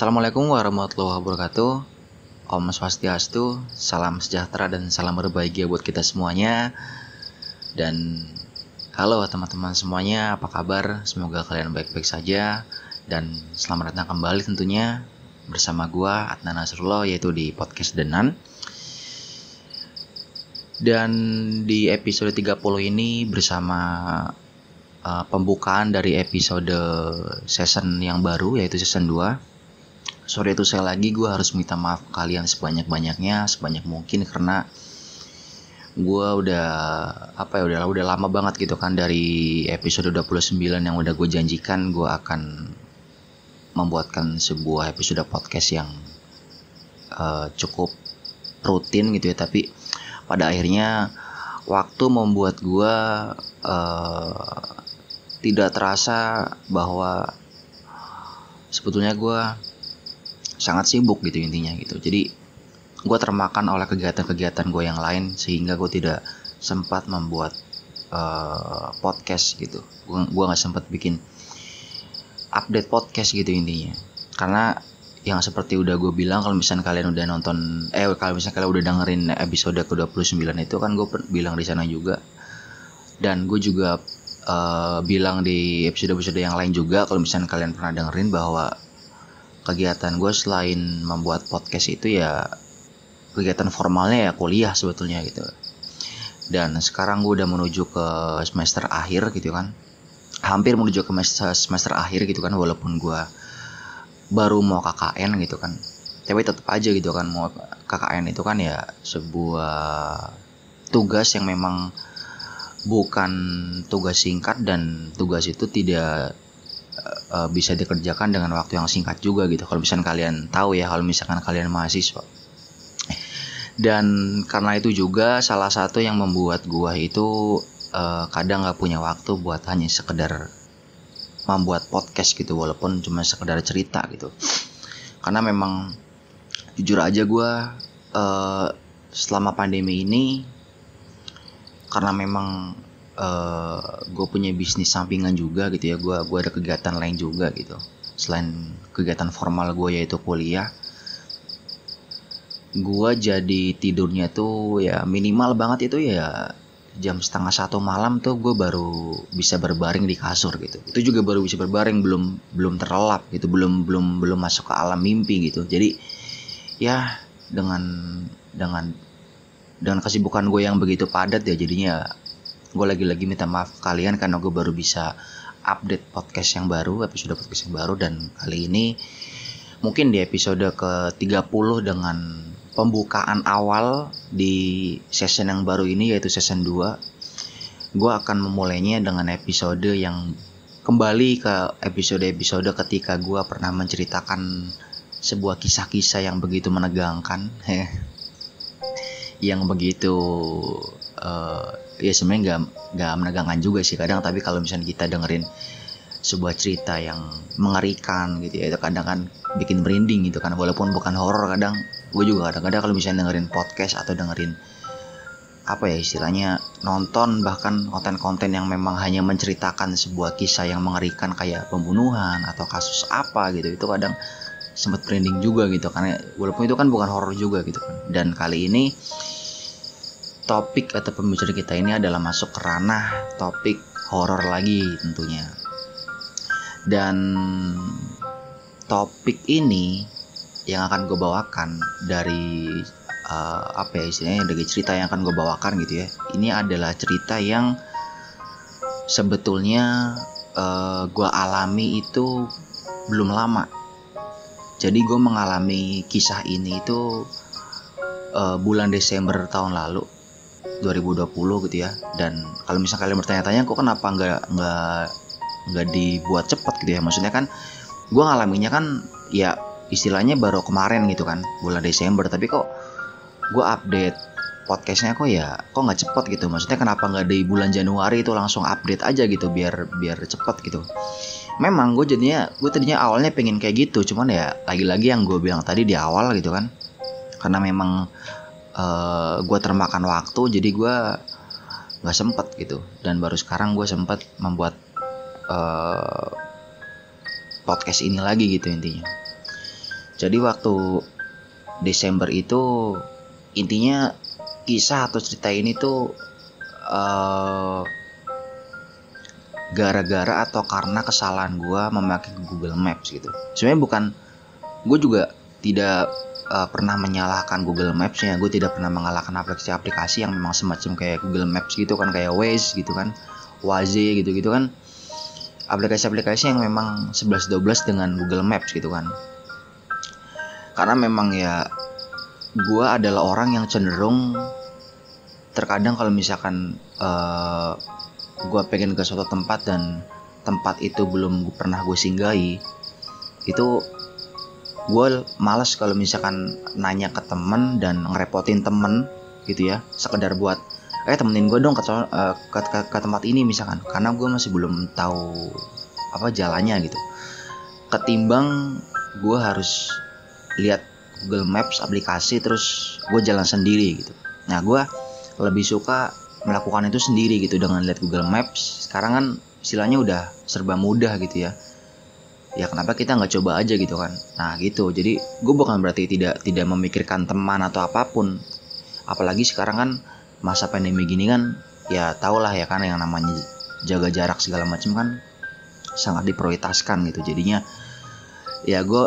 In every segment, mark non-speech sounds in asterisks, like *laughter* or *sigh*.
Assalamualaikum warahmatullahi wabarakatuh. Om Swastiastu Salam sejahtera dan salam berbahagia buat kita semuanya. Dan halo teman-teman semuanya Apa kabar? Semoga kalian baik-baik saja. Dan selamat datang kembali tentunya Bersama gua Adnan Nasrullah Yaitu di Podcast Denan. Dan di episode 30 ini bersama uh, pembukaan dari episode season yang baru yaitu season 2 sorry itu saya lagi gue harus minta maaf kalian sebanyak banyaknya sebanyak mungkin karena gue udah apa ya udah udah lama banget gitu kan dari episode 29 yang udah gue janjikan gue akan membuatkan sebuah episode podcast yang uh, cukup rutin gitu ya. Tapi pada akhirnya waktu membuat gue uh, tidak terasa bahwa sebetulnya gue sangat sibuk gitu intinya gitu. Jadi gue termakan oleh kegiatan-kegiatan gue yang lain sehingga gue tidak sempat membuat uh, podcast gitu. Gue nggak sempat bikin update podcast gitu intinya. Karena yang seperti udah gue bilang kalau misalnya kalian udah nonton eh kalau misalnya kalian udah dengerin episode ke 29 itu kan gue bilang di sana juga. Dan gue juga uh, bilang di episode-episode yang lain juga kalau misalnya kalian pernah dengerin bahwa kegiatan gue selain membuat podcast itu ya kegiatan formalnya ya kuliah sebetulnya gitu. Dan sekarang gue udah menuju ke semester akhir gitu kan. Hampir menuju ke semester, semester akhir gitu kan walaupun gue baru mau KKN gitu kan. Tapi tetap aja gitu kan mau KKN itu kan ya sebuah tugas yang memang bukan tugas singkat dan tugas itu tidak uh, bisa dikerjakan dengan waktu yang singkat juga gitu. Kalau misalkan kalian tahu ya kalau misalkan kalian mahasiswa. Dan karena itu juga salah satu yang membuat gua itu uh, kadang nggak punya waktu buat hanya sekedar membuat podcast gitu walaupun cuma sekedar cerita gitu. Karena memang jujur aja gua uh, selama pandemi ini karena memang uh, eh, gue punya bisnis sampingan juga gitu ya. Gue gua ada kegiatan lain juga gitu. Selain kegiatan formal gue yaitu kuliah gue jadi tidurnya tuh ya minimal banget itu ya jam setengah satu malam tuh gue baru bisa berbaring di kasur gitu. Itu juga baru bisa berbaring belum belum terlelap gitu belum belum belum masuk ke alam mimpi gitu. Jadi ya dengan dengan dengan kesibukan gue yang begitu padat ya jadinya gue lagi-lagi minta maaf kalian karena gue baru bisa update podcast yang baru, episode podcast yang baru dan kali ini mungkin di episode ke-30 dengan pembukaan awal di season yang baru ini yaitu season 2 gue akan memulainya dengan episode yang kembali ke episode-episode ketika gue pernah menceritakan sebuah kisah-kisah yang begitu menegangkan *laughs* yang begitu uh, ya sebenarnya nggak nggak menegangkan juga sih kadang tapi kalau misalnya kita dengerin sebuah cerita yang mengerikan gitu ya itu kadang kan bikin merinding gitu kan walaupun bukan horor kadang. Gue juga kadang-kadang kalau misalnya dengerin podcast atau dengerin apa ya istilahnya nonton bahkan konten-konten yang memang hanya menceritakan sebuah kisah yang mengerikan kayak pembunuhan atau kasus apa gitu itu kadang sempat merinding juga gitu karena walaupun itu kan bukan horor juga gitu kan. Dan kali ini topik atau pembicaraan kita ini adalah masuk ke ranah topik horor lagi tentunya. Dan topik ini yang akan gue bawakan dari uh, apa ya istilahnya dari cerita yang akan gue bawakan gitu ya. Ini adalah cerita yang sebetulnya uh, gue alami itu belum lama. Jadi gue mengalami kisah ini itu uh, bulan Desember tahun lalu 2020 gitu ya. Dan kalau misalnya kalian bertanya-tanya kok kenapa nggak nggak nggak dibuat cepat? gitu ya. Maksudnya kan gue ngalaminya kan ya istilahnya baru kemarin gitu kan bulan Desember. Tapi kok gue update podcastnya kok ya kok nggak cepet gitu? Maksudnya kenapa nggak di bulan Januari itu langsung update aja gitu biar biar cepet gitu. Memang gue jadinya gue tadinya awalnya pengen kayak gitu. Cuman ya lagi-lagi yang gue bilang tadi di awal gitu kan. Karena memang uh, eh, gue termakan waktu jadi gue nggak sempet gitu. Dan baru sekarang gue sempet membuat uh, podcast ini lagi gitu intinya. Jadi waktu Desember itu intinya kisah atau cerita ini tuh uh, gara-gara atau karena kesalahan gue memakai Google Maps gitu. Sebenarnya bukan gue juga tidak uh, pernah menyalahkan Google Maps ya gue tidak pernah mengalahkan aplikasi-aplikasi yang memang semacam kayak Google Maps gitu kan kayak Waze gitu kan Waze gitu gitu kan. Aplikasi-aplikasi yang memang 11-12 dengan Google Maps gitu kan. Karena memang ya gue adalah orang yang cenderung terkadang kalau misalkan uh, gue pengen ke suatu tempat dan tempat itu belum pernah gue singgahi itu gue males kalau misalkan nanya ke temen dan ngerepotin temen gitu ya sekedar buat eh temenin gue dong ke, uh, ke, ke, ke tempat ini misalkan. Karena gue masih belum tahu apa jalannya gitu. Ketimbang gue harus lihat Google Maps aplikasi terus gue jalan sendiri gitu. Nah gue lebih suka melakukan itu sendiri gitu dengan lihat Google Maps. Sekarang kan istilahnya udah serba mudah gitu ya ya kenapa kita nggak coba aja gitu kan? Nah gitu. Jadi gue bukan berarti tidak tidak memikirkan teman atau apa pun. Apalagi sekarang kan masa pandemi gini kan ya tau lah ya kan yang namanya jaga jarak segala macam kan sangat diprioritaskan gitu. Jadinya ya gue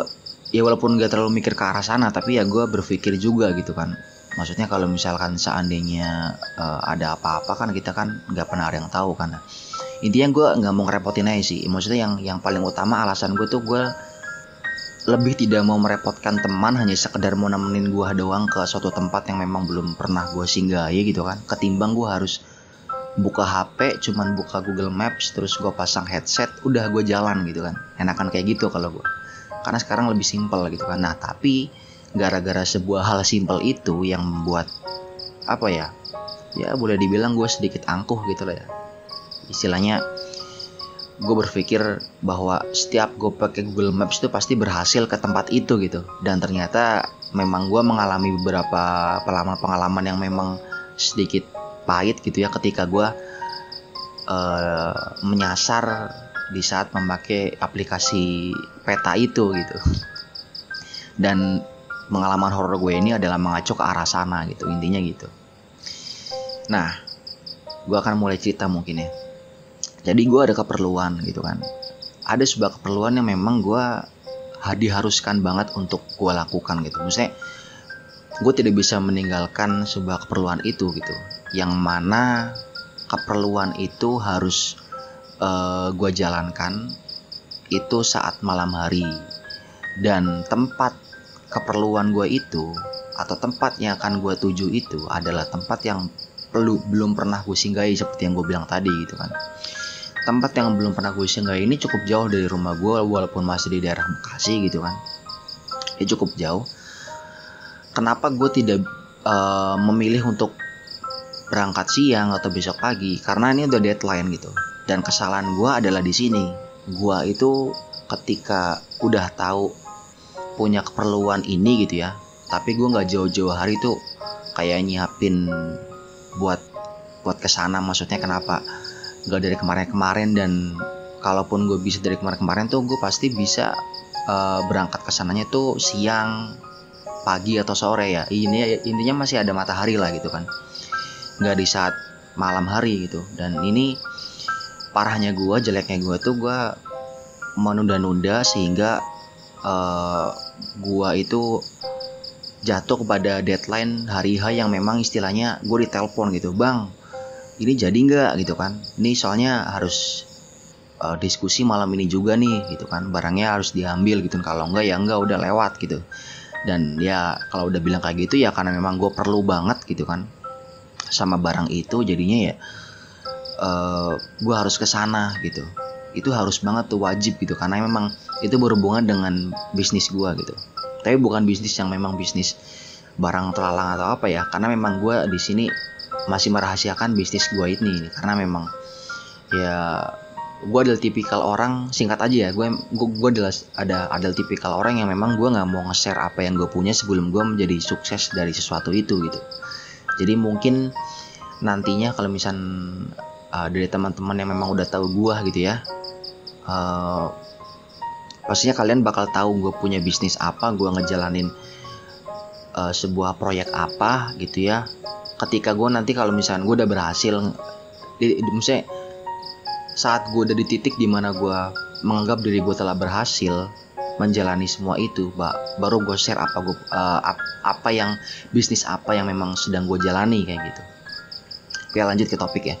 ya walaupun gak terlalu mikir ke arah sana tapi ya gue berpikir juga gitu kan. Maksudnya kalau misalkan seandainya uh, ada apa-apa kan kita kan nggak pernah ada yang tahu kan intinya gue nggak mau ngerepotin aja sih. Maksudnya yang yang paling utama alasan gue tuh gue lebih tidak mau merepotkan teman hanya sekedar mau nemenin gue doang ke suatu tempat yang memang belum pernah gue singgahi gitu kan. Ketimbang gue harus buka HP cuman buka Google Maps terus gue pasang headset udah gue jalan gitu kan. Enakan kayak gitu kalau gue karena sekarang lebih simpel gitu kan. Nah tapi gara-gara sebuah hal simpel itu yang membuat apa ya ya boleh dibilang gue sedikit angkuh gitu lah ya istilahnya gue berpikir bahwa setiap gue pakai Google Maps itu pasti berhasil ke tempat itu gitu. Dan ternyata memang gue mengalami beberapa pengalaman-pengalaman yang memang sedikit pahit gitu ya ketika gue uh, menyasar di saat memakai aplikasi peta itu gitu. Dan pengalaman horor gue ini adalah mengacu ke arah sana gitu intinya gitu. Nah gue akan mulai cerita mungkin ya jadi gue ada keperluan gitu kan. Ada sebuah keperluan yang memang gue diharuskan banget untuk gue lakukan gitu. Maksudnya gue tidak bisa meninggalkan sebuah keperluan itu gitu. Yang mana keperluan itu harus uh, eh, gue jalankan itu saat malam hari. Dan tempat keperluan gue itu atau tempat yang akan gue tuju itu adalah tempat yang perlu belum pernah gue singgahi seperti yang gue bilang tadi gitu kan tempat yang belum pernah gue singgahi ini cukup jauh dari rumah gue walaupun masih di daerah Bekasi gitu kan. Ya cukup jauh. Kenapa gue tidak uh, memilih untuk berangkat siang atau besok pagi? Karena ini udah deadline gitu. Dan kesalahan gue adalah di sini. Gue itu ketika udah tahu punya keperluan ini gitu ya tapi gue nggak jauh-jauh hari tuh kayak nyiapin buat buat ke sana maksudnya kenapa nggak dari kemarin-kemarin dan kalaupun gue bisa dari kemarin-kemarin tuh gue pasti bisa uh, berangkat ke sananya tuh siang pagi atau sore ya. Ini intinya masih ada matahari lah gitu kan. Nggak di saat malam hari gitu. Dan ini parahnya gue jeleknya gue tuh gue menunda-nunda sehingga uh, gua itu jatuh kepada deadline hari H yang memang istilahnya gue ditelepon gitu. Bang ini jadi nggak gitu kan. Ini soalnya harus uh, diskusi malam ini juga nih gitu kan. Barangnya harus diambil gitu. Kalau enggak ya enggak udah lewat gitu. Dan ya kalau udah bilang kayak gitu ya karena memang gue perlu banget gitu kan sama barang itu jadinya ya uh, eh, gue harus ke sana gitu. Itu harus banget tuh wajib gitu. Karena memang itu berhubungan dengan bisnis gue gitu. Tapi bukan bisnis yang memang bisnis barang terlalang atau apa ya. Karena memang gue di sini masih merahasiakan bisnis gue ini karena memang ya gue adalah tipikal orang singkat aja ya gue gue adalah ada adalah tipikal orang yang memang gue nggak mau nge-share apa yang gue punya sebelum gue menjadi sukses dari sesuatu itu gitu. Jadi mungkin nantinya kalau misal uh, dari teman-teman yang memang udah tahu gue gitu ya uh, pastinya kalian bakal tahu gue punya bisnis apa gue ngejalanin uh, sebuah proyek apa gitu ya ketika gue nanti kalau misalnya gue udah berhasil di, di, misalnya saat gue udah di titik di mana gue menganggap diri gue telah berhasil menjalani semua itu baru gue share apa gue uh, apa yang bisnis apa yang memang sedang gue jalani kayak gitu. Oke lanjut ke topik ya.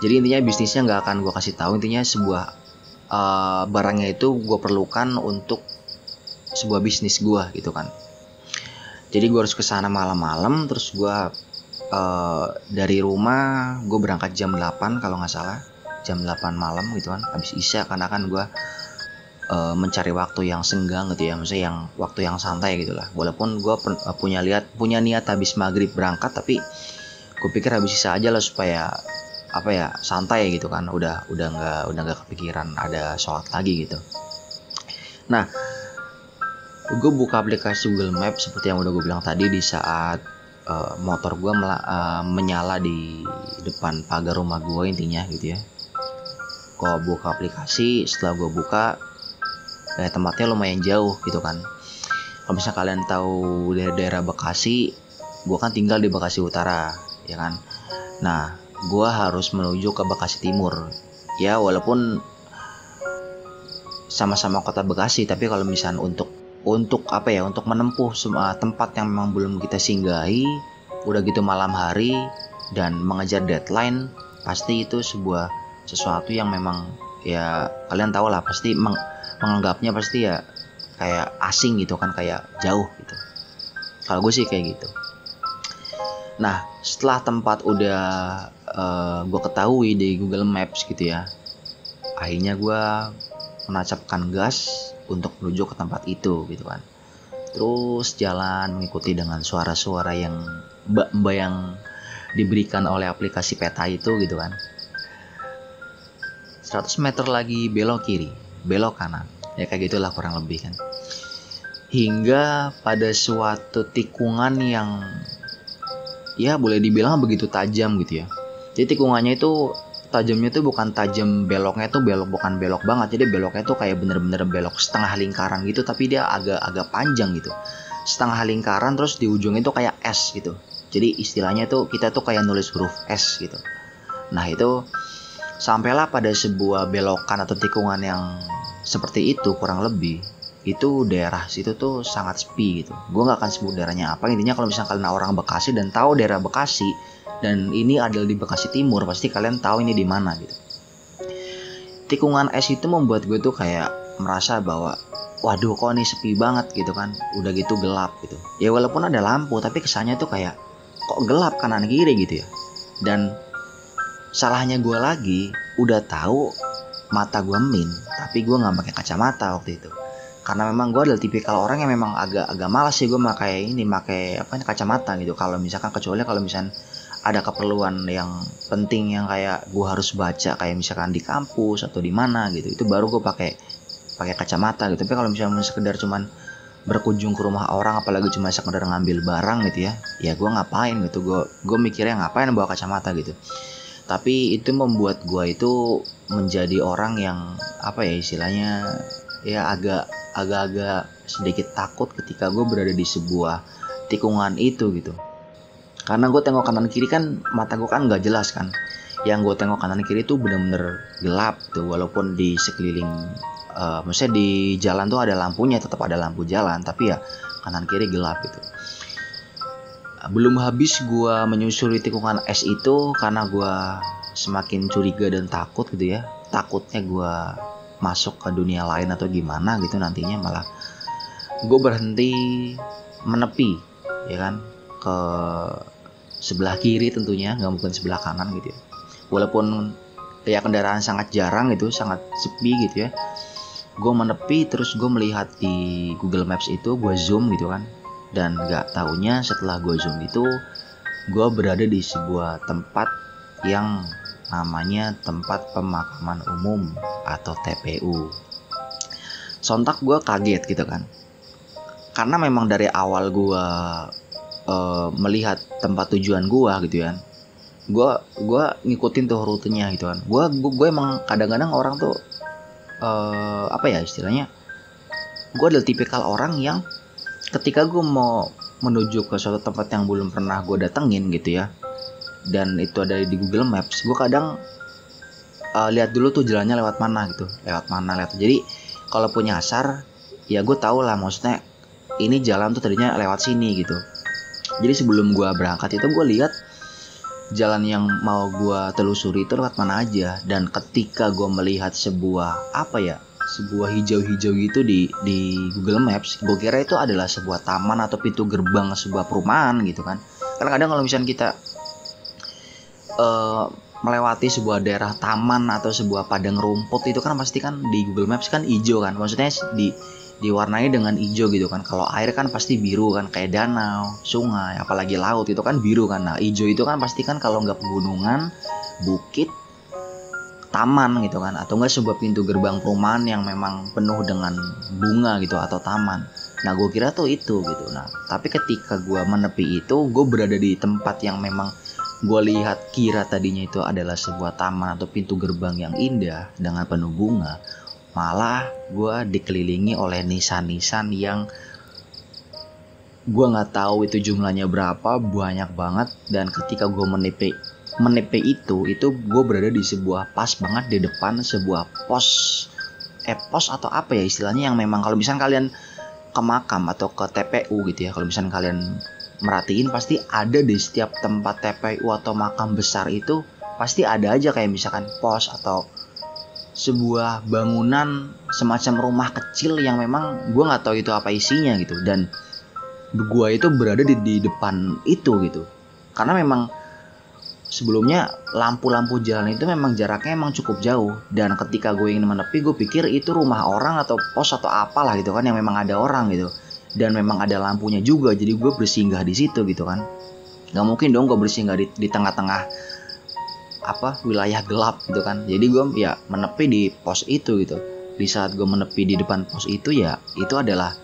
Jadi intinya bisnisnya nggak akan gue kasih tahu intinya sebuah uh, barangnya itu gue perlukan untuk sebuah bisnis gue gitu kan. Jadi gue harus ke sana malam-malam terus gue uh, dari rumah gue berangkat jam 8 kalau nggak salah. Jam 8 malam gitu kan habis isya karena kan gue uh, mencari waktu yang senggang gitu ya maksudnya yang waktu yang santai gitu lah. Walaupun gue uh, punya lihat punya niat habis maghrib berangkat tapi gue pikir habis sisa aja lah supaya apa ya santai gitu kan. Udah udah nggak udah nggak kepikiran ada sholat lagi gitu. Nah gue buka aplikasi Google Maps seperti yang udah gue bilang tadi di saat uh, motor gue uh, menyala di depan pagar rumah gue intinya gitu ya. Gue buka aplikasi setelah gue buka eh, tempatnya lumayan jauh gitu kan. Kalau misalnya kalian tahu daerah, daerah Bekasi gue kan tinggal di Bekasi Utara ya kan. Nah gue harus menuju ke Bekasi Timur. Ya walaupun sama-sama kota Bekasi tapi kalau misalnya untuk untuk apa ya untuk menempuh semua tempat yang memang belum kita singgahi udah gitu malam hari dan mengejar deadline pasti itu sebuah sesuatu yang memang ya kalian tahu lah pasti meng, menganggapnya pasti ya kayak asing gitu kan kayak jauh gitu. Kalau gue sih kayak gitu. Nah setelah tempat udah uh, eh, gue ketahui di Google Maps gitu ya akhirnya gue menancapkan gas untuk menuju ke tempat itu gitu kan. Terus jalan mengikuti dengan suara-suara yang mbak-mbak yang diberikan oleh aplikasi peta itu gitu kan. 100 meter lagi belok kiri belok kanan. Ya kayak gitulah kurang lebih kan. Hingga pada suatu tikungan yang ya boleh dibilang begitu tajam gitu ya. Jadi tikungannya itu tajamnya tuh bukan tajam beloknya tuh belok bukan belok banget. Jadi beloknya tuh kayak bener-bener belok setengah lingkaran gitu tapi dia agak agak panjang gitu. Setengah lingkaran terus di ujung itu kayak S gitu. Jadi istilahnya tuh kita tuh kayak nulis huruf S gitu. Nah itu sampailah pada sebuah belokan atau tikungan yang seperti itu kurang lebih itu daerah situ tuh sangat sepi gitu. Gue nggak akan sebut daerahnya apa intinya kalau misalnya kalian orang Bekasi dan tahu daerah Bekasi dan ini adalah di Bekasi Timur pasti kalian tahu ini di mana gitu. Tikungan es itu membuat gue tuh kayak merasa bahwa waduh kok ini sepi banget gitu kan. Udah gitu gelap gitu. Ya walaupun ada lampu tapi kesannya tuh kayak kok gelap kanan kiri gitu ya. Dan salahnya gue lagi udah tahu mata gue min tapi gue nggak pakai kacamata waktu itu. Karena memang gue adalah tipikal orang yang memang agak agak malas sih gue pakai ini pakai apa kacamata gitu. Kalau misalkan kecuali kalau misalkan ada keperluan yang penting yang kayak gue harus baca kayak misalkan di kampus atau di mana gitu. Itu baru gue pakai pakai kacamata gitu. Tapi kalau misalnya sekedar cuman berkunjung ke rumah orang apalagi cuma sekedar ngambil barang gitu ya ya gue ngapain gitu. Gue gue mikirnya ngapain bawa kacamata gitu. Tapi itu membuat gue itu menjadi orang yang apa ya istilahnya ya agak agak-agak sedikit takut ketika gue berada di sebuah tikungan itu gitu karena gue tengok kanan kiri kan mata gue kan nggak jelas kan. Yang gue tengok kanan kiri tuh bener-bener gelap tuh walaupun di sekeliling uh, maksudnya di jalan tuh ada lampunya tetap ada lampu jalan tapi ya kanan kiri gelap gitu. Belum habis gue menyusuri tikungan es itu karena gue semakin curiga dan takut gitu ya. Takutnya gue masuk ke dunia lain atau gimana gitu nantinya malah gue berhenti menepi ya kan ke sebelah kiri tentunya nggak mungkin sebelah kanan gitu ya. Walaupun ya kendaraan sangat jarang gitu sangat sepi gitu ya. Gue menepi terus gue melihat di Google Maps itu gue zoom gitu kan. Dan nggak taunya setelah gue zoom itu gue berada di sebuah tempat yang namanya tempat pemakaman umum atau TPU sontak gue kaget gitu kan. Karena memang dari awal gue uh, melihat tempat tujuan gua gitu kan. Gua gua ngikutin tuh rutenya gitu kan. Gua gua, gua emang kadang-kadang orang tuh uh, apa ya istilahnya gue adalah tipikal orang yang ketika gue mau menuju ke suatu tempat yang belum pernah gue datengin gitu ya dan itu ada di Google Maps gue kadang uh, lihat dulu tuh jalannya lewat mana gitu lewat mana lewat jadi kalau punya asar ya gue tau lah maksudnya ini jalan tuh tadinya lewat sini gitu jadi sebelum gue berangkat itu gue lihat jalan yang mau gue telusuri itu lewat mana aja. Dan ketika gue melihat sebuah apa ya sebuah hijau-hijau gitu di di Google Maps gue kira itu adalah sebuah taman atau pintu gerbang sebuah perumahan gitu kan. Karena kadang kalau misalnya kita uh, melewati sebuah daerah taman atau sebuah padang rumput itu kan pasti kan di Google Maps kan hijau kan. Maksudnya di diwarnai dengan hijau gitu kan. Kalau air kan pasti biru kan kayak danau sungai apalagi laut itu kan biru kan. Nah hijau itu kan pasti kan kalau nggak pegunungan bukit taman gitu kan. Atau enggak sebuah pintu gerbang perumahan yang memang penuh dengan bunga gitu atau taman. Nah gue kira tuh itu gitu. Nah tapi ketika gue menepi itu gue berada di tempat yang memang gue lihat kira tadinya itu adalah sebuah taman atau pintu gerbang yang indah dengan penuh bunga malah gue dikelilingi oleh nisan-nisan yang gue nggak tahu itu jumlahnya berapa banyak banget. Dan ketika gue menepi menepe itu itu gue berada di sebuah pas banget di depan sebuah pos. Eh pos atau apa ya istilahnya yang memang kalau misalnya kalian ke makam atau ke TPU gitu ya kalau misalnya kalian merhatiin pasti ada di setiap tempat TPU atau makam besar itu pasti ada aja kayak misalkan pos atau sebuah bangunan semacam rumah kecil yang memang gue nggak tahu itu apa isinya gitu. Dan gue itu berada di, di depan itu gitu. Karena memang sebelumnya lampu-lampu jalan itu memang jaraknya emang cukup jauh. Dan ketika gue ingin menepi gue pikir itu rumah orang atau pos atau apalah gitu kan yang memang ada orang gitu. Dan memang ada lampunya juga jadi gue bersinggah di situ gitu kan. Nggak mungkin dong gue bersinggah di, di tengah-tengah apa wilayah gelap gitu kan. Jadi gue ya menepi di pos itu gitu. Di saat gue menepi di depan pos itu ya itu adalah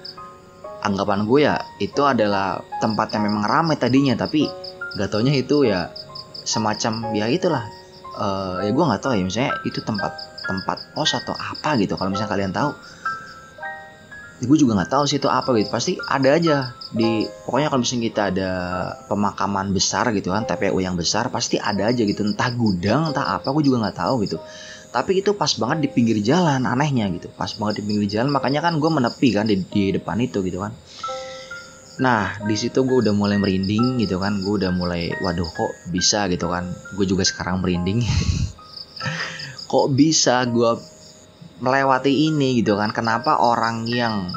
anggapan gue ya itu adalah tempat yang memang ramai tadinya. Tapi gak taunya itu ya semacam ya itulah uh, ya gue nggak tahu ya misalnya itu tempat tempat pos atau apa gitu. Kalau misalnya kalian tahu gue juga nggak tahu sih itu apa gitu. Pasti ada aja. Di pokoknya kalau misalnya kita ada pemakaman besar gitu kan TPU yang besar pasti ada aja gitu. Entah gudang entah apa gue juga nggak tahu gitu. Tapi itu pas banget di pinggir jalan anehnya gitu. Pas banget di pinggir jalan makanya kan gue menepi kan di, di depan itu gitu kan. Nah di situ gue udah mulai merinding gitu kan, gue udah mulai waduh kok bisa? gitu kan, gue juga sekarang merinding. *laughs* kok bisa gue melewati ini gitu kan? Kenapa orang yang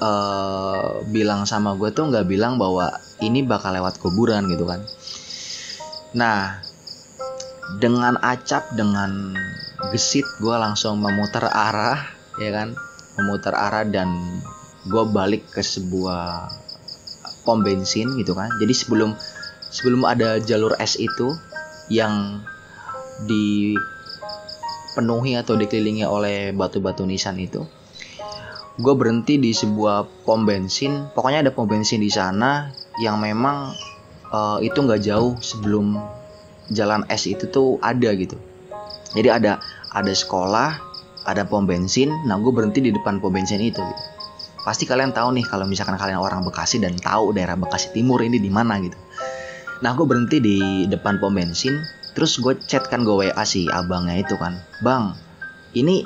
uh, bilang sama gue tuh nggak bilang bahwa ini bakal lewat kuburan gitu kan? Nah dengan acap dengan gesit gue langsung memutar arah ya kan memutar arah dan gue balik ke sebuah pom bensin gitu kan jadi sebelum sebelum ada jalur es itu yang dipenuhi atau dikelilingi oleh batu-batu nisan itu gue berhenti di sebuah pom bensin. Pokoknya ada pom bensin di sana yang memang uh, itu nggak jauh sebelum jalan es itu tuh ada gitu. Jadi ada ada sekolah ada pom bensin. Nah gue berhenti di depan pom bensin itu gitu. Pasti kalian tahu nih kalau misalkan kalian orang Bekasi dan tahu daerah Bekasi Timur ini di mana gitu. Nah gue berhenti di depan pom bensin, terus gue chat kan gue WA si abangnya itu kan, bang, ini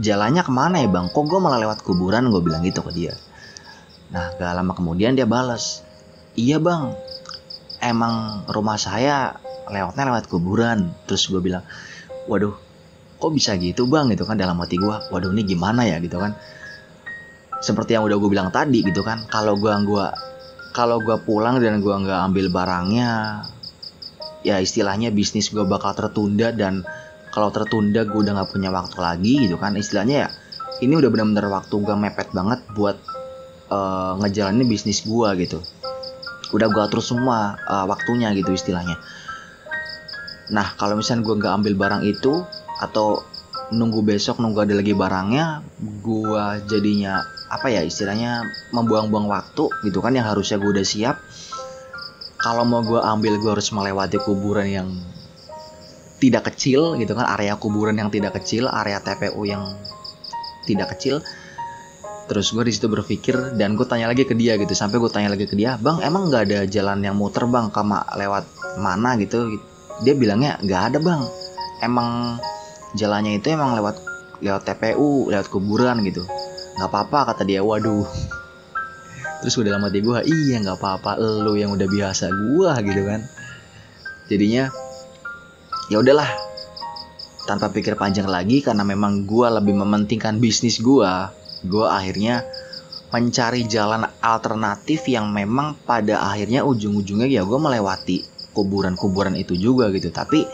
jalannya ke mana ya bang? Kok gue malah lewat kuburan? Gue bilang gitu ke dia. Nah gak lama kemudian dia bales, iya bang, emang rumah saya lewatnya lewat kuburan. Terus gue bilang, waduh, kok bisa gitu bang? Itu kan dalam hati gue, waduh ini gimana ya gitu kan seperti yang udah gue bilang tadi gitu kan kalau gue gua kalau gue pulang dan gue nggak ambil barangnya ya istilahnya bisnis gue bakal tertunda dan kalau tertunda gue udah nggak punya waktu lagi gitu kan. Istilahnya ya ini udah benar-benar waktu gue mepet banget buat uh, ngejalanin bisnis gue gitu. Udah gue atur semua uh, waktunya gitu istilahnya. Nah kalau misalnya gue nggak ambil barang itu atau nunggu besok nunggu ada lagi barangnya gue jadinya apa ya istilahnya membuang-buang waktu gitu kan yang harusnya gue udah siap kalau mau gue ambil gue harus melewati kuburan yang tidak kecil gitu kan area kuburan yang tidak kecil area TPU yang tidak kecil. Terus gue di situ berpikir dan gue tanya lagi ke dia gitu. Sampai gue tanya lagi ke dia bang emang nggak ada jalan yang muter bang kama lewat mana gitu? Dia bilangnya nggak ada bang. Emang jalannya itu emang lewat lewat TPU lewat kuburan gitu. Nggak apa-apa kata dia. Waduh terus gue dalam hati gue iya nggak apa-apa lo yang udah biasa gue gitu kan. Jadinya ya udahlah tanpa pikir panjang lagi karena memang gue lebih mementingkan bisnis gue gue akhirnya mencari jalan alternatif yang memang pada akhirnya ujung-ujungnya ya gue melewati kuburan-kuburan itu juga gitu. Tapi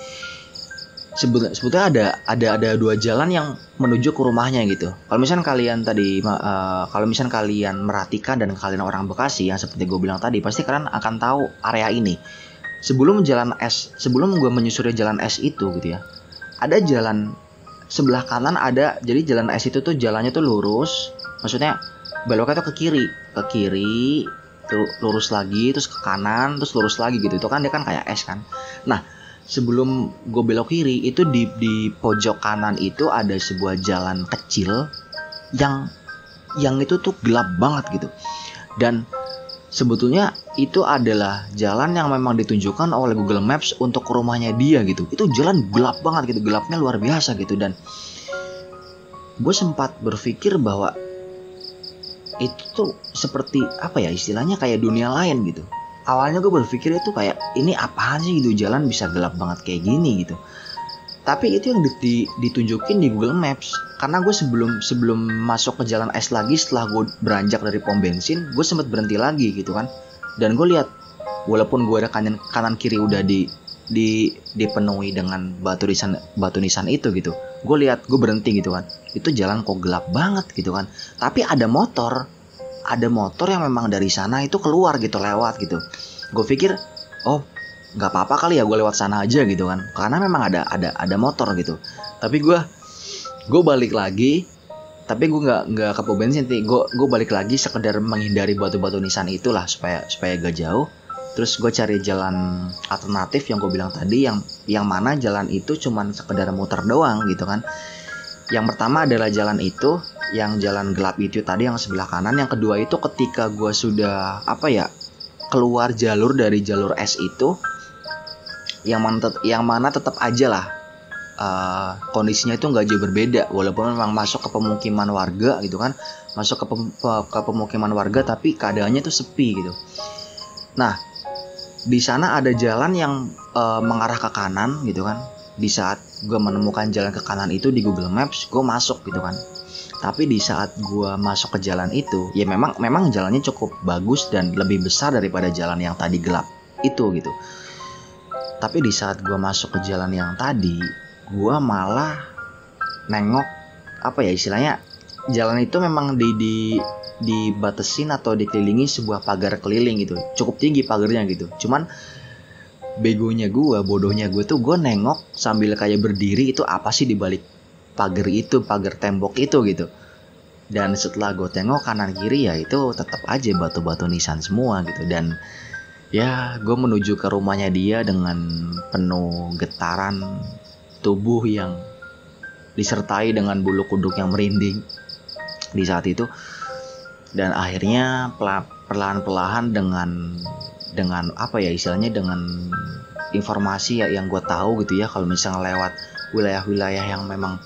sebetulnya ada ada ada dua jalan yang menuju ke rumahnya gitu. Kalau misalnya kalian tadi uh, kalau misalnya kalian merhatikan dan kalian orang Bekasi yang seperti gue bilang tadi pasti kalian akan tahu area ini. Sebelum jalan S sebelum gue menyusuri jalan S itu gitu ya ada jalan sebelah kanan ada jadi jalan S itu tuh jalannya tuh lurus maksudnya beloknya tuh ke kiri ke kiri lurus lagi terus ke kanan terus lurus lagi gitu. Itu kan dia kan kayak S kan. Nah sebelum gue belok kiri itu di di pojok kanan itu ada sebuah jalan kecil yang yang itu tuh gelap banget gitu. Dan sebetulnya itu adalah jalan yang memang ditunjukkan oleh Google Maps untuk rumahnya dia gitu. Itu jalan gelap banget gitu gelapnya luar biasa gitu. Dan gue sempat berpikir bahwa itu tuh seperti apa ya istilahnya kayak dunia lain gitu awalnya gue berpikir itu kayak ini apaan sih gitu? Jalan bisa gelap banget kayak gini gitu. Tapi itu yang ditunjukin di Google Maps. Karena gue sebelum sebelum masuk ke jalan es lagi setelah gue beranjak dari pom bensin gue sempat berhenti lagi gitu kan. Dan gue lihat walaupun gue ada kanan kanan kiri udah di di dipenuhi dengan batu nisan batu nisan itu gitu. Gue lihat gue berhenti gitu kan. Itu jalan kok gelap banget gitu kan. Tapi ada motor ada motor yang memang dari sana itu keluar gitu lewat gitu. Gue pikir oh nggak apa-apa kali ya gue lewat sana aja gitu kan. Karena memang ada ada ada motor gitu. Tapi gue gue balik lagi tapi gue nggak nggak ke pom bensin gue gue balik lagi sekedar menghindari batu-batu nisan itulah supaya supaya gak jauh. Terus gue cari jalan alternatif yang gue bilang tadi yang yang mana jalan itu cuman sekedar muter doang gitu kan. Yang pertama adalah jalan itu yang jalan gelap itu tadi yang sebelah kanan. Yang kedua itu ketika gue sudah apa ya keluar jalur dari jalur S itu yang mana yang mana tetap aja lah uh, kondisinya itu nggak jauh berbeda. Walaupun memang masuk ke pemukiman warga gitu kan masuk ke, pem ke pemukiman warga tapi keadaannya itu sepi gitu. Nah di sana ada jalan yang uh, mengarah ke kanan gitu kan. Di saat gue menemukan jalan ke kanan itu di Google Maps gue masuk gitu kan tapi di saat gue masuk ke jalan itu ya memang memang jalannya cukup bagus dan lebih besar daripada jalan yang tadi gelap itu gitu. Tapi di saat gue masuk ke jalan yang tadi gue malah nengok apa ya istilahnya jalan itu memang di di dibatasin atau dikelilingi sebuah pagar keliling gitu. Cukup tinggi pagarnya gitu. Cuman begonya gue bodohnya gue tuh gue nengok sambil kayak berdiri itu apa sih di balik pagar itu pagar tembok itu gitu. Dan setelah gue tengok kanan kiri ya itu tetap aja batu-batu nisan semua gitu. Dan ya gue menuju ke rumahnya dia dengan penuh getaran tubuh yang disertai dengan bulu kuduk yang merinding di saat itu. Dan akhirnya perlahan-perlahan dengan dengan apa ya istilahnya dengan informasi ya yang gue tahu gitu ya kalau misalnya lewat wilayah-wilayah yang memang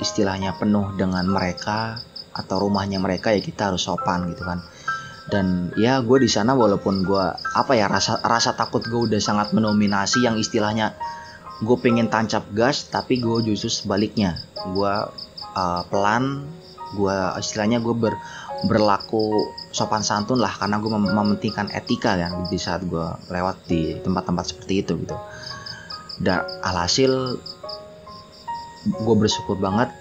istilahnya penuh dengan mereka atau rumahnya mereka ya kita harus sopan gitu kan. Dan ya gue di sana walaupun gue apa ya rasa rasa takut gue udah sangat mendominasi yang istilahnya gue pengen tancap gas tapi gue justru sebaliknya. Gue uh, pelan gue istilahnya gue ber, berlaku sopan santun lah karena gue mem mementingkan etika kan di saat gue lewat di tempat-tempat seperti itu gitu. Dan alhasil gue bersyukur banget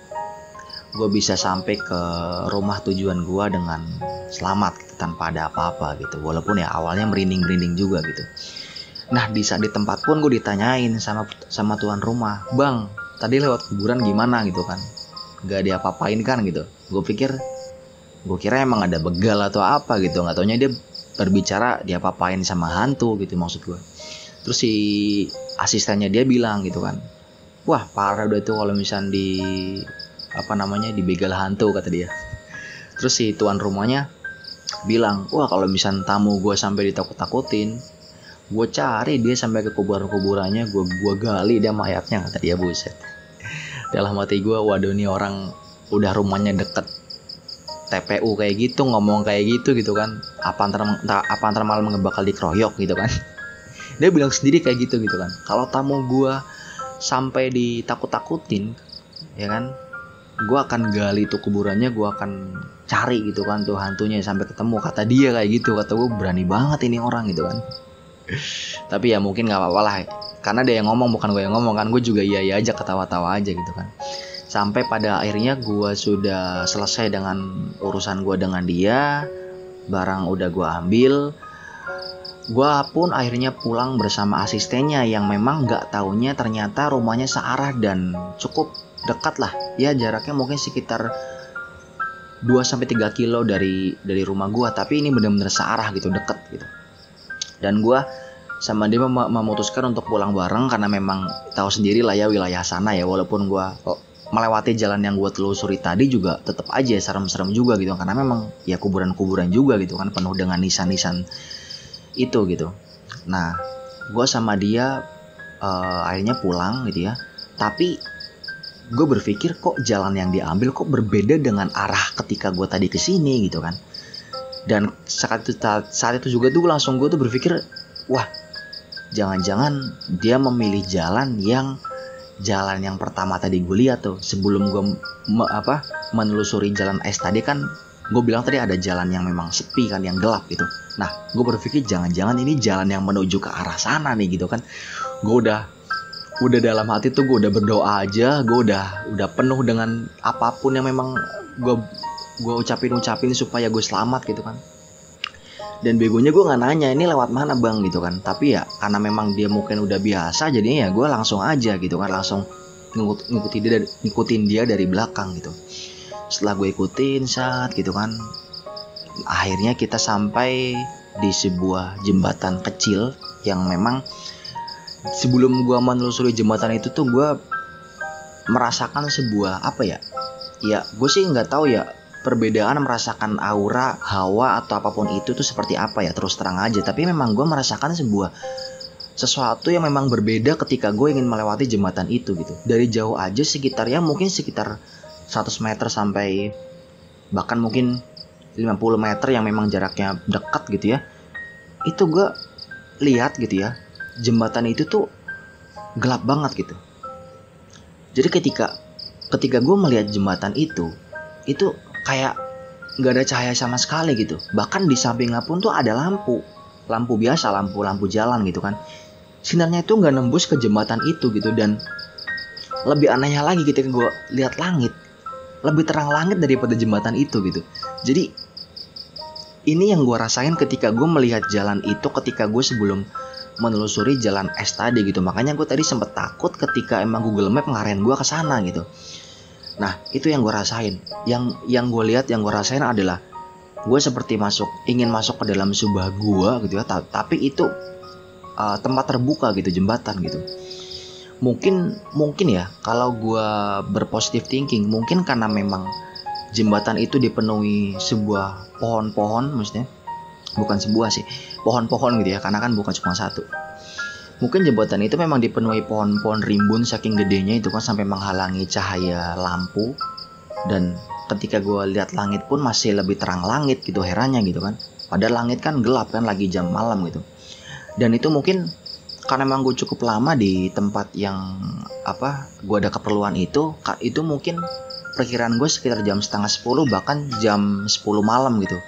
gue bisa sampai ke rumah tujuan gue dengan selamat gitu, tanpa ada apa-apa gitu. Walaupun ya awalnya merinding-merinding juga gitu. Nah di saat di tempat pun gue ditanyain sama sama tuan rumah bang tadi lewat kuburan gimana? gitu kan. Gak dia apa-apain kan? gitu. Gue pikir gue kira emang ada begal atau apa gitu nggak taunya dia berbicara dia apa-apain sama hantu gitu maksud gue terus si asistennya dia bilang gitu kan wah parah udah tuh kalau misalnya di apa namanya di begal hantu kata dia. Terus si tuan rumahnya bilang wah kalau misalnya tamu gue sampai ditakut-takutin gue cari dia sampai ke kuburan-kuburannya gue gua gali dia mayatnya kata dia buset. Dalam hati gue waduh ini orang udah rumahnya deket. TPU kayak gitu ngomong kayak gitu gitu kan. Apa antar apa antar malam bakal dikeroyok gitu kan. *laughs* Dia bilang sendiri kayak gitu gitu kan. Kalau tamu gue sampai ditakut-takutin ya kan? Gue akan gali itu kuburannya gue akan cari gitu kan tuh hantunya sampai ketemu. Kata dia kayak gitu kata gue berani banget ini orang gitu kan. *laughs* Tapi ya mungkin nggak apa-apa lah karena dia yang ngomong bukan gue yang ngomong kan. Gue juga iya iya aja ketawa-tawa aja gitu kan. Sampai pada akhirnya gue sudah selesai dengan urusan gue dengan dia barang udah gue ambil gue pun akhirnya pulang bersama asistennya yang memang nggak taunya ternyata rumahnya searah dan cukup dekat lah. Ya jaraknya mungkin sekitar 2 sampai 3 kilo dari dari rumah gue tapi ini bener-bener searah gitu deket gitu. Dan gue sama dia mem memutuskan untuk pulang bareng karena memang tahu sendiri lah ya wilayah sana ya. Walaupun gue melewati jalan yang gue telusuri tadi juga tetap aja serem-serem juga gitu. Karena memang ya kuburan-kuburan juga gitu kan penuh dengan nisan-nisan itu gitu. Nah gue sama dia uh, akhirnya pulang gitu ya. Tapi gue berpikir kok jalan yang diambil kok berbeda dengan arah ketika gue tadi ke sini gitu kan. Dan saat itu saat itu juga tuh langsung gue tuh berpikir wah jangan-jangan dia memilih jalan yang jalan yang pertama tadi gue lihat tuh sebelum gue apa menelusuri jalan es tadi kan gue bilang tadi ada jalan yang memang sepi kan yang gelap gitu. Nah gue berpikir jangan-jangan ini jalan yang menuju ke arah sana nih gitu kan. Gue udah udah dalam hati tuh gue udah berdoa aja gue udah udah penuh dengan apa pun yang memang gue gue ucapin ucapin supaya gue selamat gitu kan. Dan begonya gue nggak nanya ini lewat mana bang? gitu kan. Tapi ya karena memang dia mungkin udah biasa jadinya ya gue langsung aja gitu kan langsung ngikut, ngikutin dia ngikutin dia dari belakang gitu setelah gue ikutin saat gitu kan akhirnya kita sampai di sebuah jembatan kecil yang memang sebelum gue menelusuri jembatan itu tuh gue merasakan sebuah apa ya ya gue sih nggak tahu ya perbedaan merasakan aura, hawa atau apa pun itu tuh seperti apa ya terus terang aja. Tapi memang gue merasakan sebuah sesuatu yang memang berbeda ketika gue ingin melewati jembatan itu gitu. Dari jauh aja sekitar ya mungkin sekitar 100 meter sampai bahkan mungkin 50 meter yang memang jaraknya dekat gitu ya. Itu gue lihat gitu ya. Jembatan itu tuh gelap banget gitu. Jadi ketika ketika gue melihat jembatan itu, itu kayak nggak ada cahaya sama sekali gitu bahkan di sampingnya pun tuh ada lampu lampu biasa lampu lampu jalan gitu kan sinarnya itu nggak nembus ke jembatan itu gitu dan lebih anehnya lagi ketika gue lihat langit lebih terang langit daripada jembatan itu gitu jadi ini yang gue rasain ketika gue melihat jalan itu ketika gue sebelum menelusuri jalan es tadi gitu makanya gue tadi sempet takut ketika emang Google Map ngarahin gue ke sana gitu Nah, itu yang gue rasain. Yang yang gue lihat, yang gue rasain adalah gue seperti masuk, ingin masuk ke dalam sebuah gua gitu ya. Tapi itu uh, tempat terbuka gitu, jembatan gitu. Mungkin mungkin ya, kalau gue berpositif thinking, mungkin karena memang jembatan itu dipenuhi sebuah pohon-pohon, maksudnya. Bukan sebuah sih, pohon-pohon gitu ya, karena kan bukan cuma satu. Mungkin jembatan itu memang dipenuhi pohon-pohon rimbun saking gedenya itu kan sampai menghalangi cahaya lampu. Dan ketika gue lihat langit pun masih lebih terang langit gitu herannya gitu kan. Padahal langit kan gelap kan lagi jam malam gitu. Dan itu mungkin karena memang gue cukup lama di tempat yang apa gue ada keperluan itu itu mungkin perkiraan gue sekitar jam setengah 10 bahkan jam 10 malam gitu.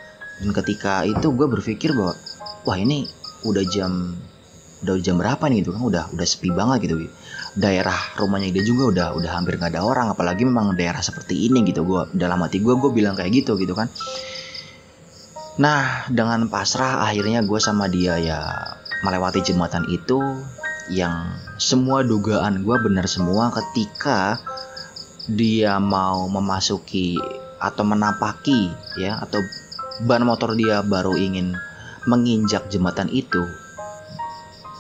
Dan ketika itu gue berpikir bahwa wah ini udah jam udah jam berapa nih? Gitu kan udah udah sepi banget gitu. Daerah rumahnya dia juga udah udah hampir nggak ada orang apalagi memang daerah seperti ini gitu. Gue dalam hati gue gue bilang kayak gitu gitu kan. Nah dengan pasrah akhirnya gue sama dia ya melewati jembatan itu yang semua dugaan gue benar semua ketika dia mau memasuki atau menapaki ya atau ban motor dia baru ingin menginjak jembatan itu.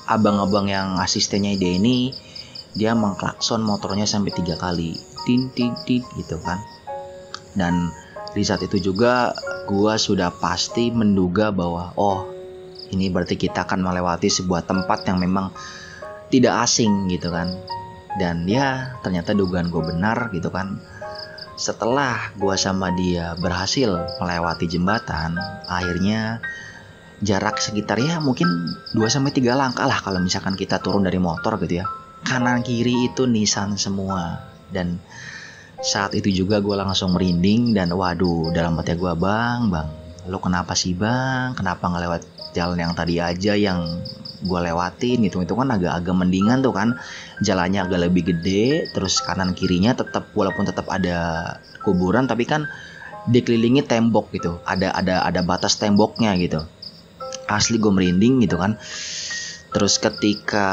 Abang-abang yang asistennya dia ini dia mengklakson motornya sampai tiga kali. Tin tin tin gitu kan. Dan di saat itu juga gue sudah pasti menduga bahwa oh ini berarti kita akan melewati sebuah tempat yang memang tidak asing gitu kan. Dan ya ternyata dugaan gue benar gitu kan. Setelah gue sama dia berhasil melewati jembatan akhirnya jarak sekitar ya mungkin 2 sampai 3 langkah lah kalau misalkan kita turun dari motor gitu ya. Kanan kiri itu nisan semua. Dan saat itu juga gue langsung merinding dan waduh dalam hati gue bang bang lo kenapa sih bang? Kenapa ngelewat jalan yang tadi aja yang gue lewatin gitu. Itu kan agak-agak mendingan tuh kan. Jalannya agak lebih gede terus kanan kirinya tetap walaupun tetap ada kuburan tapi kan dikelilingi tembok gitu. Ada ada ada batas temboknya gitu. Asli gue merinding gitu kan. Terus ketika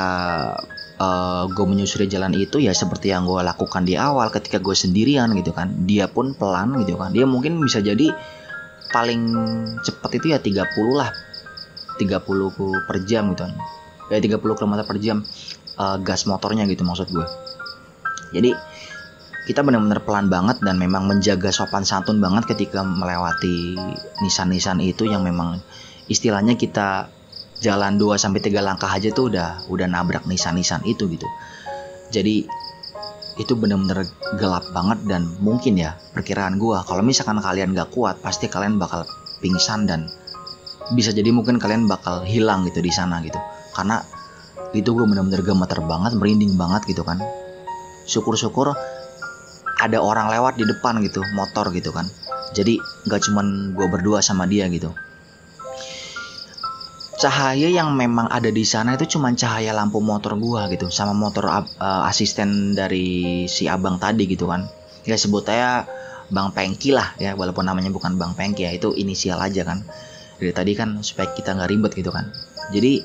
uh, eh, gue menyusuri jalan itu ya seperti yang gue lakukan di awal ketika gue sendirian gitu kan. Dia pun pelan gitu kan. Dia mungkin bisa jadi paling cepat itu ya 30 lah 30 per jam gitu kan ya 30 km per jam uh, gas motornya gitu maksud gue jadi kita benar-benar pelan banget dan memang menjaga sopan santun banget ketika melewati nisan-nisan itu yang memang istilahnya kita jalan 2 sampai 3 langkah aja tuh udah udah nabrak nisan-nisan itu gitu. Jadi itu bener-bener gelap banget dan mungkin ya perkiraan gua kalau misalkan kalian gak kuat pasti kalian bakal pingsan dan bisa jadi mungkin kalian bakal hilang gitu di sana gitu. Karena itu gue bener-bener gemeter banget merinding banget gitu kan. Syukur-syukur ada orang lewat di depan gitu motor gitu kan. Jadi gak cuman gue berdua sama dia gitu. Cahaya yang memang ada di sana itu cuma cahaya lampu motor gua gitu sama motor uh, asisten dari si abang tadi gitu kan. Ya sebut aja Bang Pengki lah ya walaupun namanya bukan Bang Pengki ya itu inisial aja kan dari tadi kan supaya kita nggak ribet gitu kan. Jadi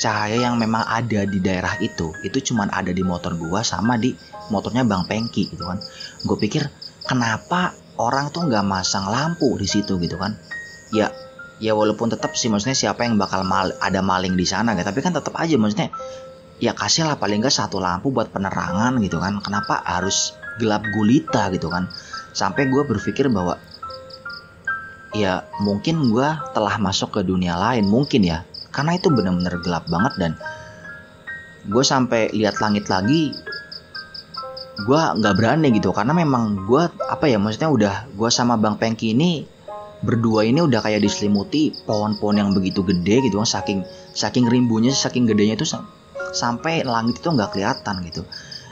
cahaya yang memang ada di daerah itu itu cuma ada di motor gua sama di motornya Bang Pengki gitu kan. Gue pikir kenapa orang tuh nggak masang lampu di situ gitu kan? Ya ya walaupun tetap sih maksudnya siapa yang bakal mal ada maling di sana gitu tapi kan tetap aja maksudnya ya kasih lah paling nggak satu lampu buat penerangan gitu kan. Kenapa harus gelap gulita gitu kan? Sampai gue berpikir bahwa ya mungkin gue telah masuk ke dunia lain mungkin ya. Karena itu benar-benar gelap banget dan gue sampai lihat langit lagi gue nggak berani gitu. Karena memang gue apa ya maksudnya udah gue sama bang Pengki ini berdua ini udah kayak diselimuti pohon-pohon yang begitu gede gitu. Kan saking saking rimbunya saking gedenya itu sampai langit itu nggak kelihatan gitu.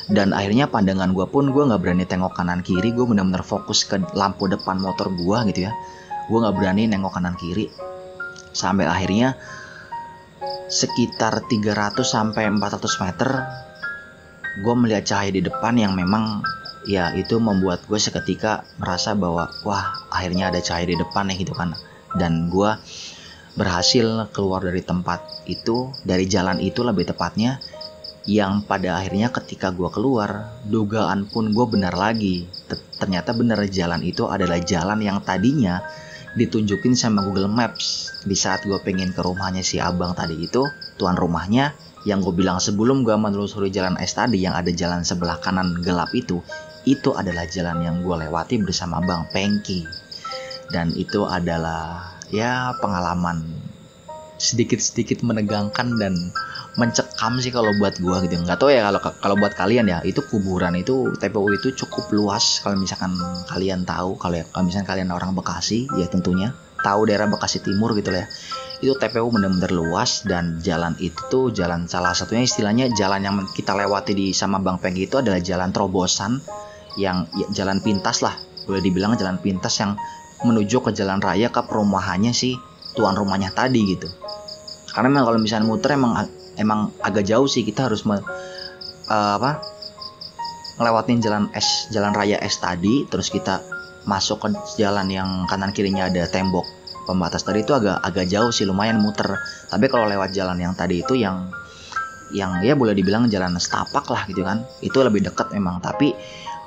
Dan akhirnya pandangan gue pun gue nggak berani tengok kanan kiri. Gue benar-benar fokus ke lampu depan motor gue gitu ya gue nggak berani nengok kanan kiri. Sampai akhirnya sekitar 300 sampai 400 meter gue melihat cahaya di depan yang memang ya itu membuat gue seketika merasa bahwa wah akhirnya ada cahaya di depan nih gitu kan. Dan gue berhasil keluar dari tempat itu dari jalan itu lebih tepatnya yang pada akhirnya ketika gue keluar dugaan pun gue benar lagi. Ternyata benar jalan itu adalah jalan yang tadinya ditunjukin sama Google Maps. Di saat gue pengen ke rumahnya si abang tadi itu tuan rumahnya yang gue bilang sebelum gue menelusuri jalan es tadi yang ada jalan sebelah kanan gelap itu itu adalah jalan yang gue lewati bersama Bang Pengki. Dan itu adalah ya pengalaman sedikit-sedikit menegangkan dan mencekam sih kalau buat gue gitu. Nggak tahu ya kalau kalau buat kalian ya itu kuburan itu TPU itu cukup luas kalau misalkan kalian tahu. Kalau ya kalau misalkan kalian orang Bekasi ya tentunya tahu daerah Bekasi Timur gitu ya. Itu TPU benar-benar luas dan jalan itu jalan salah satunya istilahnya jalan yang kita lewati di sama Bang Pengki itu adalah jalan terobosan yang ya, jalan pintas lah. Boleh dibilang jalan pintas yang menuju ke jalan raya ke perumahannya si tuan rumahnya tadi gitu. Karena memang kalau misalnya muter emang emang agak jauh sih kita harus me, uh, apa ngelewatin jalan es jalan raya es tadi terus kita masuk ke jalan yang kanan kirinya ada tembok pembatas tadi itu agak agak jauh sih lumayan muter. Tapi kalau lewat jalan yang tadi itu yang yang ya boleh dibilang jalan setapak lah gitu kan itu lebih dekat memang. Tapi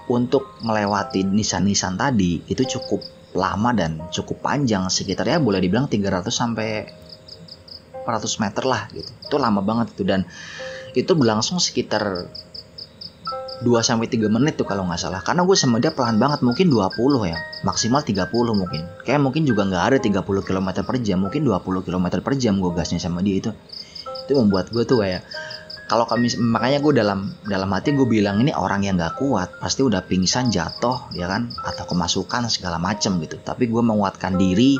untuk melewati nisan-nisan tadi itu cukup lama dan cukup panjang sekitar ya boleh dibilang 300 sampai 400 meter lah gitu itu lama banget itu dan itu berlangsung sekitar 2 sampai 3 menit tuh kalau nggak salah. Karena gue sama dia pelan banget, mungkin 20 ya, maksimal 30 mungkin. Kayak mungkin juga nggak ada 30 km per jam, mungkin 20 km per jam gue gasnya sama dia itu. Itu membuat gue tuh kayak kalau kami makanya gue dalam dalam hati gue bilang ini orang yang nggak kuat pasti udah pingsan jatuh ya kan? Atau kemasukan segala macem gitu. Tapi gue menguatkan diri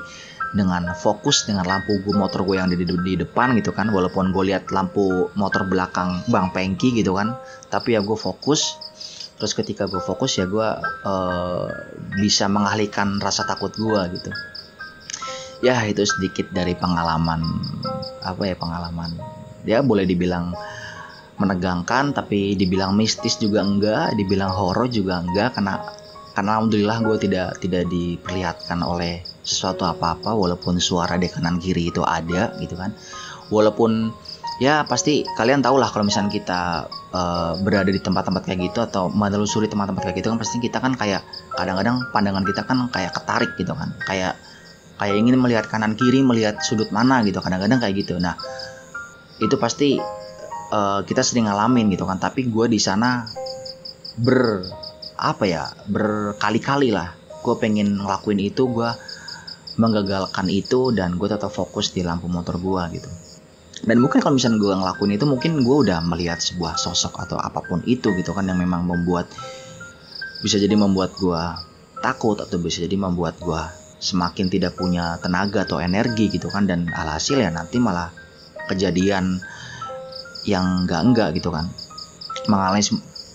dengan fokus dengan lampu gue motor gue yang di, di, di depan gitu kan. Walaupun gue lihat lampu motor belakang bang pengki gitu kan. Tapi ya gue fokus. Terus ketika gue fokus ya gue uh, bisa mengalihkan rasa takut gue gitu. Ya itu sedikit dari pengalaman apa ya pengalaman. Ya boleh dibilang menegangkan tapi dibilang mistis juga enggak dibilang horor juga enggak karena karena alhamdulillah gue tidak tidak diperlihatkan oleh sesuatu apa-apa walaupun suara di kanan kiri itu ada gitu kan. Walaupun ya pasti kalian tahu lah kalau misalnya kita uh, berada di tempat-tempat kayak gitu atau menelusuri tempat-tempat kayak gitu kan pasti kita kan kayak kadang-kadang pandangan kita kan kayak ketarik gitu kan. Kayak kayak ingin melihat kanan kiri melihat sudut mana gitu kadang-kadang kayak gitu. Nah itu pasti uh, kita sering ngalamin gitu kan. Tapi gue di sana ber apa ya berkali-kali lah. Gue pengen ngelakuin itu gue menggagalkan itu dan gue tetap fokus di lampu motor gue gitu. Dan mungkin kalau misalnya gue ngelakuin itu mungkin gue udah melihat sebuah sosok atau apa pun itu gitu kan yang memang membuat bisa jadi membuat gue takut atau bisa jadi membuat gue semakin tidak punya tenaga atau energi gitu kan. Dan alhasil ya nanti malah kejadian yang enggak enggak gitu kan. Mengalami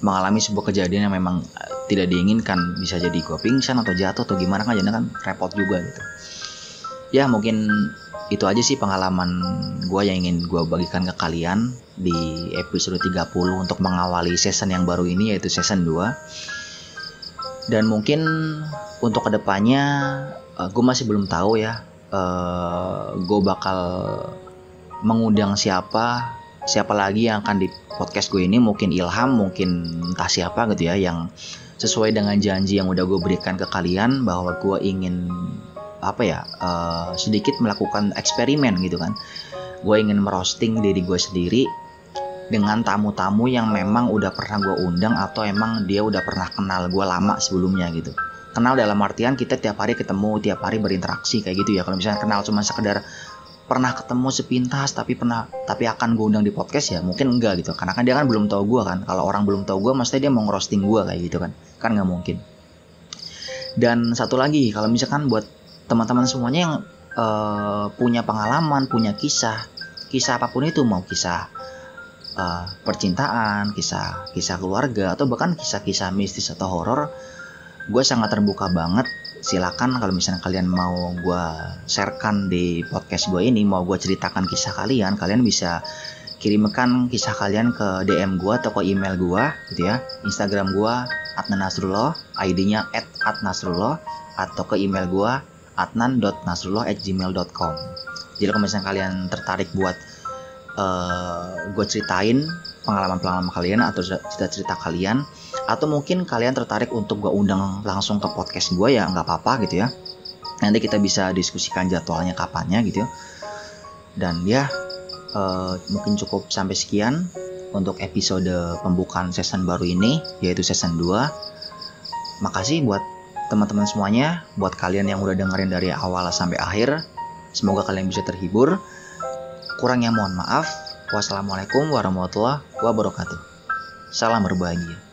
mengalami sebuah kejadian yang memang eh, tidak diinginkan. Bisa jadi gue pingsan atau jatuh atau gimana kan jadi kan repot juga gitu. Ya mungkin itu aja sih pengalaman gue yang ingin gue bagikan ke kalian di episode 30 untuk mengawali season yang baru ini yaitu season 2 dan mungkin untuk ke depannya eh, gue masih belum tahu ya uh, eh, gue bakal mengundang siapa siapa lagi yang akan di podcast gue ini? Mungkin Ilham mungkin entah siapa gitu ya yang sesuai dengan janji yang udah gue berikan ke kalian bahwa gue ingin apa ya uh, sedikit melakukan eksperimen gitu kan. Gue ingin merosting diri gue sendiri dengan tamu-tamu yang memang udah pernah gue undang atau emang dia udah pernah kenal gue lama sebelumnya gitu. Kenal dalam artian kita tiap hari ketemu tiap hari berinteraksi kayak gitu ya. Kalau misalnya kenal cuma sekedar pernah ketemu sepintas tapi pernah tapi akan gue undang di podcast ya mungkin enggak gitu. Karena kan dia kan belum tahu gue kan. Kalau orang belum tahu gue mesti dia mau ngerosting gue kayak gitu kan. Kan nggak mungkin. Dan satu lagi kalau misalkan buat teman-teman semuanya yang uh, punya pengalaman punya kisah kisah apa pun itu mau kisah uh, percintaan kisah kisah keluarga atau bahkan kisah-kisah mistis atau horor gue sangat terbuka banget silakan kalau misalnya kalian mau gue sharekan di podcast gue ini mau gue ceritakan kisah kalian kalian bisa kirimkan kisah kalian ke DM gue atau ke email gue gitu ya. Instagram gue Adnan Nasrullah ID-nya at @nasrullah atau ke email gue adnan.nasrullah@gmail.com jadi kalau misalnya kalian tertarik buat uh, eh, gue ceritain pengalaman-pengalaman kalian atau cerita-cerita kalian atau mungkin kalian tertarik untuk gue undang langsung ke podcast gue ya nggak apa-apa gitu ya. Nanti kita bisa diskusikan jadwalnya kapannya gitu ya. Dan ya uh, mungkin cukup sampai sekian untuk episode pembukaan season baru ini yaitu season 2 makasih buat teman-teman semuanya buat kalian yang udah dengerin dari awal sampai akhir. Semoga kalian bisa terhibur. Kurangnya mohon maaf. Wassalamualaikum warahmatullahi wabarakatuh. Salam berbahagia